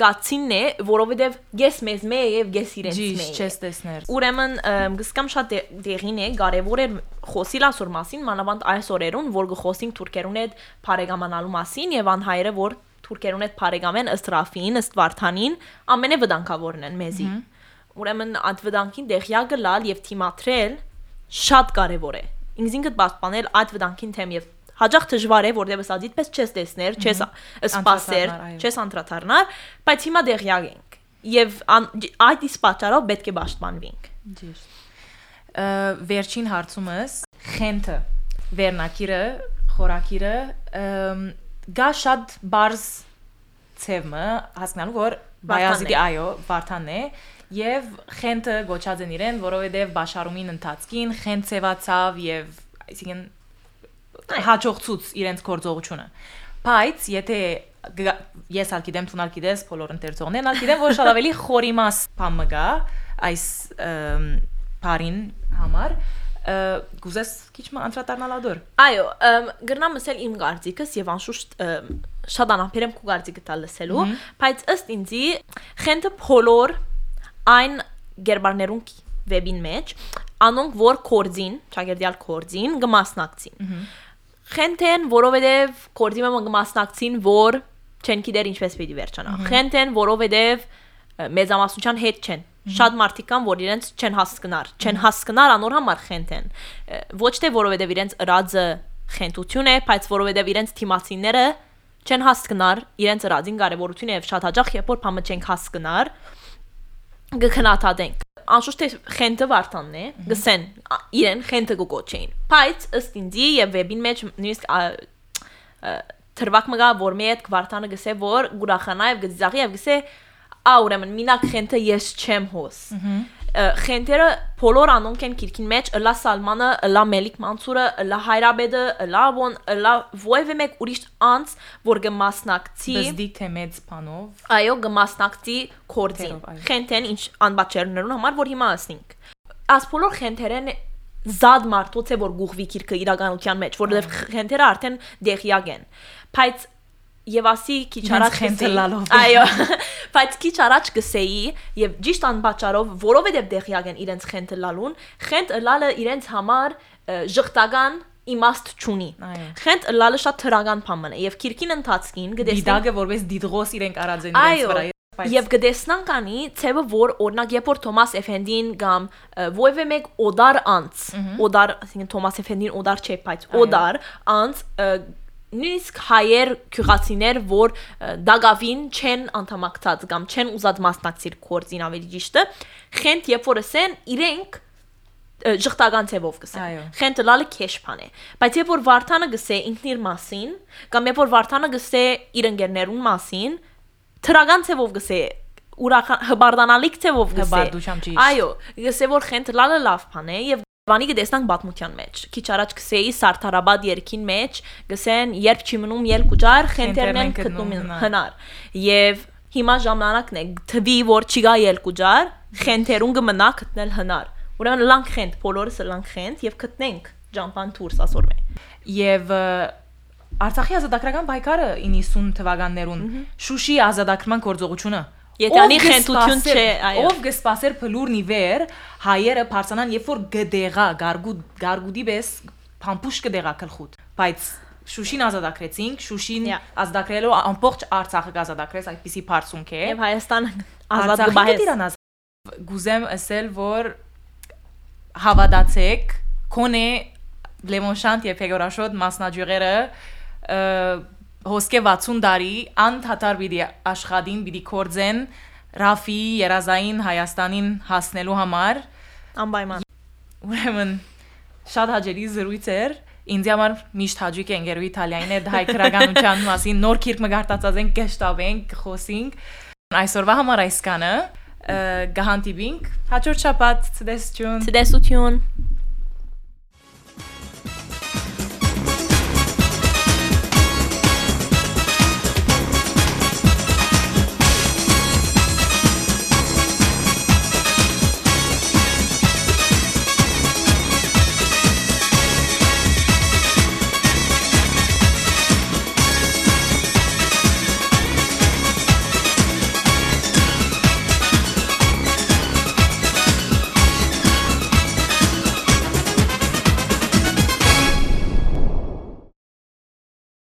գացինն է որովհետեւ գես մեզ մե եւ գես իրենց մե ճիշտ չես տեսներ Ուրեմն գսկամ շատ դե- դեղին է, կարևոր է խոսիլ ասոր մասին, մանավանդ այս օրերուն, որ գխոսենք թուրքերուն հետ բարեկամանալու մասին եւ անհայրը որ թուրքերուն հետ բարեկամեն ըստ Ռաֆին, ըստ Վարդանին, ամենավտանգավորն են մեզի։ Ուրեմն ադվտանգին դեղյակը լալ եւ թիմատրել շատ կարևոր է։ Ինքնին պաշտպանել այդ վտանգին թեմ եւ հաջող դժվար է, որտեղ ասած դիտպես չես տեսներ, չես սպասեր, չես անդրադառնար, բայց հիմա դեղյակ ենք։ ան- այդ իսկ պատճառով պետք է պաշտպանվենք։ Ճիշտ։ Վերջին հարցումս խենթը վերնակիրը խորակիրը գա շատ բարձ ցևը հասկանալու որ բայազիդի այո վարդան է եւ խենթը գոչած են իրեն որովհետեւ բաշարումին ընթացքին խենթ ցևացավ եւ այսինքն հաջողցուց իրենց գործողությունը բայց եթե ես ալ գիտեմ ցունալ գիտես բոլոր ընկերություններն ալ գիտեմ որ շատ ավելի խորիմաս բան գա այս բարին համար գուզես քիչ մ անդրադառնալ ադոր Այո, գրնամ ասել իմ գարձիկս եւ անշուշտ շատ անապերեմ քու գարձիկը տալ լսելու, բայց ըստ ինձի խենթը փոլոր այն գերբարներուն վեբին մեջ, անոնք որ կորձին, ճագերդյալ կորձին գմասնակցին։ Խենթեն, որովհետեւ կորձի մը գմասնակցին, որ չեն գիտեր ինչպես պիտի վերջանա։ Խենթեն, որովհետեւ մեծամասնության հետ չեն։ Շատ մարդիկ կան, որ իրենց չեն հասկնար, չեն հասկնար անոր համար խենթեն։ Ը, Ոչ թե որովհետեւ իրենց ըրածը խենթություն է, բայց որովհետեւ իրենց թիմացիները չեն հասկնար իրենց ըրածին կարևորությունը եւ շատ հաճախ երբ որ բամը չենք հասկնար, գքնաթադենք անշուշտ թե խենթը վարտանն է գսեն իրեն խենթը գոչեին բայց ըստ ինձի եւ վեբին մեջ նույնիսկ թրվակ մգա որ մի հետ վարտանը գսե որ գուրախանա եւ գծաղի եւ գսե ա ուրեմն մինակ խենթը ես չեմ հոս խենթերը բոլոր անոնք են քիրքին մեջ լա սալմանը լա մելիք մանցուրը լա հայրաբեդը լա ոնլա ովևէ մեկ ուրիշ անց որ գմասնակցի բզդի թե մեծ բանով այո գմասնակցի կորձին խենթեն ինչ անբաչերներուն համար որ հիմա ասնենք աս բոլոր խենթերեն զاد մարդոց է որ գուղվի քիրքը իրականության մեջ որովհետև խենթերը արդեն դեղյակ են բայց եւ ասի քիչ առաջ խենթը գսեի- լալով։ այո [LAUGHS] բայց քիչ առաջ գսեի եւ ճիշտ անբաչարով որովհետեւ դեղյակ են իրենց խենթը լալուն խենթ լալը իրենց համար ը, ժխտական իմաստ չունի խենթ լալը շատ թրական բան է եւ քիրքին ընթացքին գտեսնենք դիդագը որպես դիդղոս իրենք արած են իրենց վրա Եվ գտեսնանք անի ցեվը որ օրինակ երբ որ Թոմաս Էֆենդին կամ ովևէ մեկ օդար անց, օդար, ասինքն Թոմաս Էֆենդին օդար չէ, բայց օդար անց նույնիսկ հայեր քյուղացիներ, որ ը, դակավին չեն անդամակցած կամ չեն ուզած մասնակցել կորձին ավելի ճիշտը, խենթ երբ որ ասեն իրենք ժխտական ցևով գսեն։ Այո։ Խենթը լալը քեշփան է։ Բայց երբ որ Վարդանը գսե ինքն իր մասին, կամ երբ որ Վարդանը գսե իր ընկերներուն մասին, թրական ցևով գսե ուրախան հբարդանալիք ցևով գսե։ Հբարդությամբ ճիշտ։ Այո, գսե որ խենթը լալը լավ բան է եւ Վանի կտեսնանք պատմության մեջ։ Քիչ առաջ գսեի Սարթարաբադ երկին մեջ, գսեն երբ չի մնում երկու ջար, խենթերն են գտնում հնար։ Եվ հիմա ժամանակն է թվի որ չի գա երկու ջար, խենթերուն կմնա գտնել հնար։ Ուրեմն լանք խենթ, բոլորս լանք խենթ եւ գտնենք ջամփան տուրս ասորմե։ Եվ Արցախի ազատագրական պայքարը 90 թվականներուն Շուշի ազատագրման գործողությունը Եթե անի ով խենթություն չէ, այո։ ով կսպասեր փլուրնի վեր հայերը բարձանան երբ որ գդեղա գարգուդ գարգուդի բես փամփուշ կդեղա գլխուտ բայց Շուշին ազատագրեցինք Շուշին Yeah. ազատագրելով ամբողջ Արցախը կազատագրես այդպիսի բարձունք է Եվ Հայաստան ազատ գբահես։ գուզեմ ասել որ հավատացեք կոնե Լեմոնշանտ եւ Ֆեգորաշոտ մասնաճյուղերը ը, հոսկե 60 տարի անդհատար պիտի աշխատին պիտի կորձեն Ռաֆի երազային Հայաստանին հասնելու համար Անպայման։ ուրեմն շատ հաջելի զրույց էր ինձ համար միշտ հաջիկ է ընկերու Իտալիային այդ հայ քրագանության [LAUGHS] մասին նոր քիրք մգարտացած ենք կշտավենք խոսենք այսօրվա համար այսքանը գահանտիբինք հաջորդ շաբաթ ցտեսություն Ցտեսություն։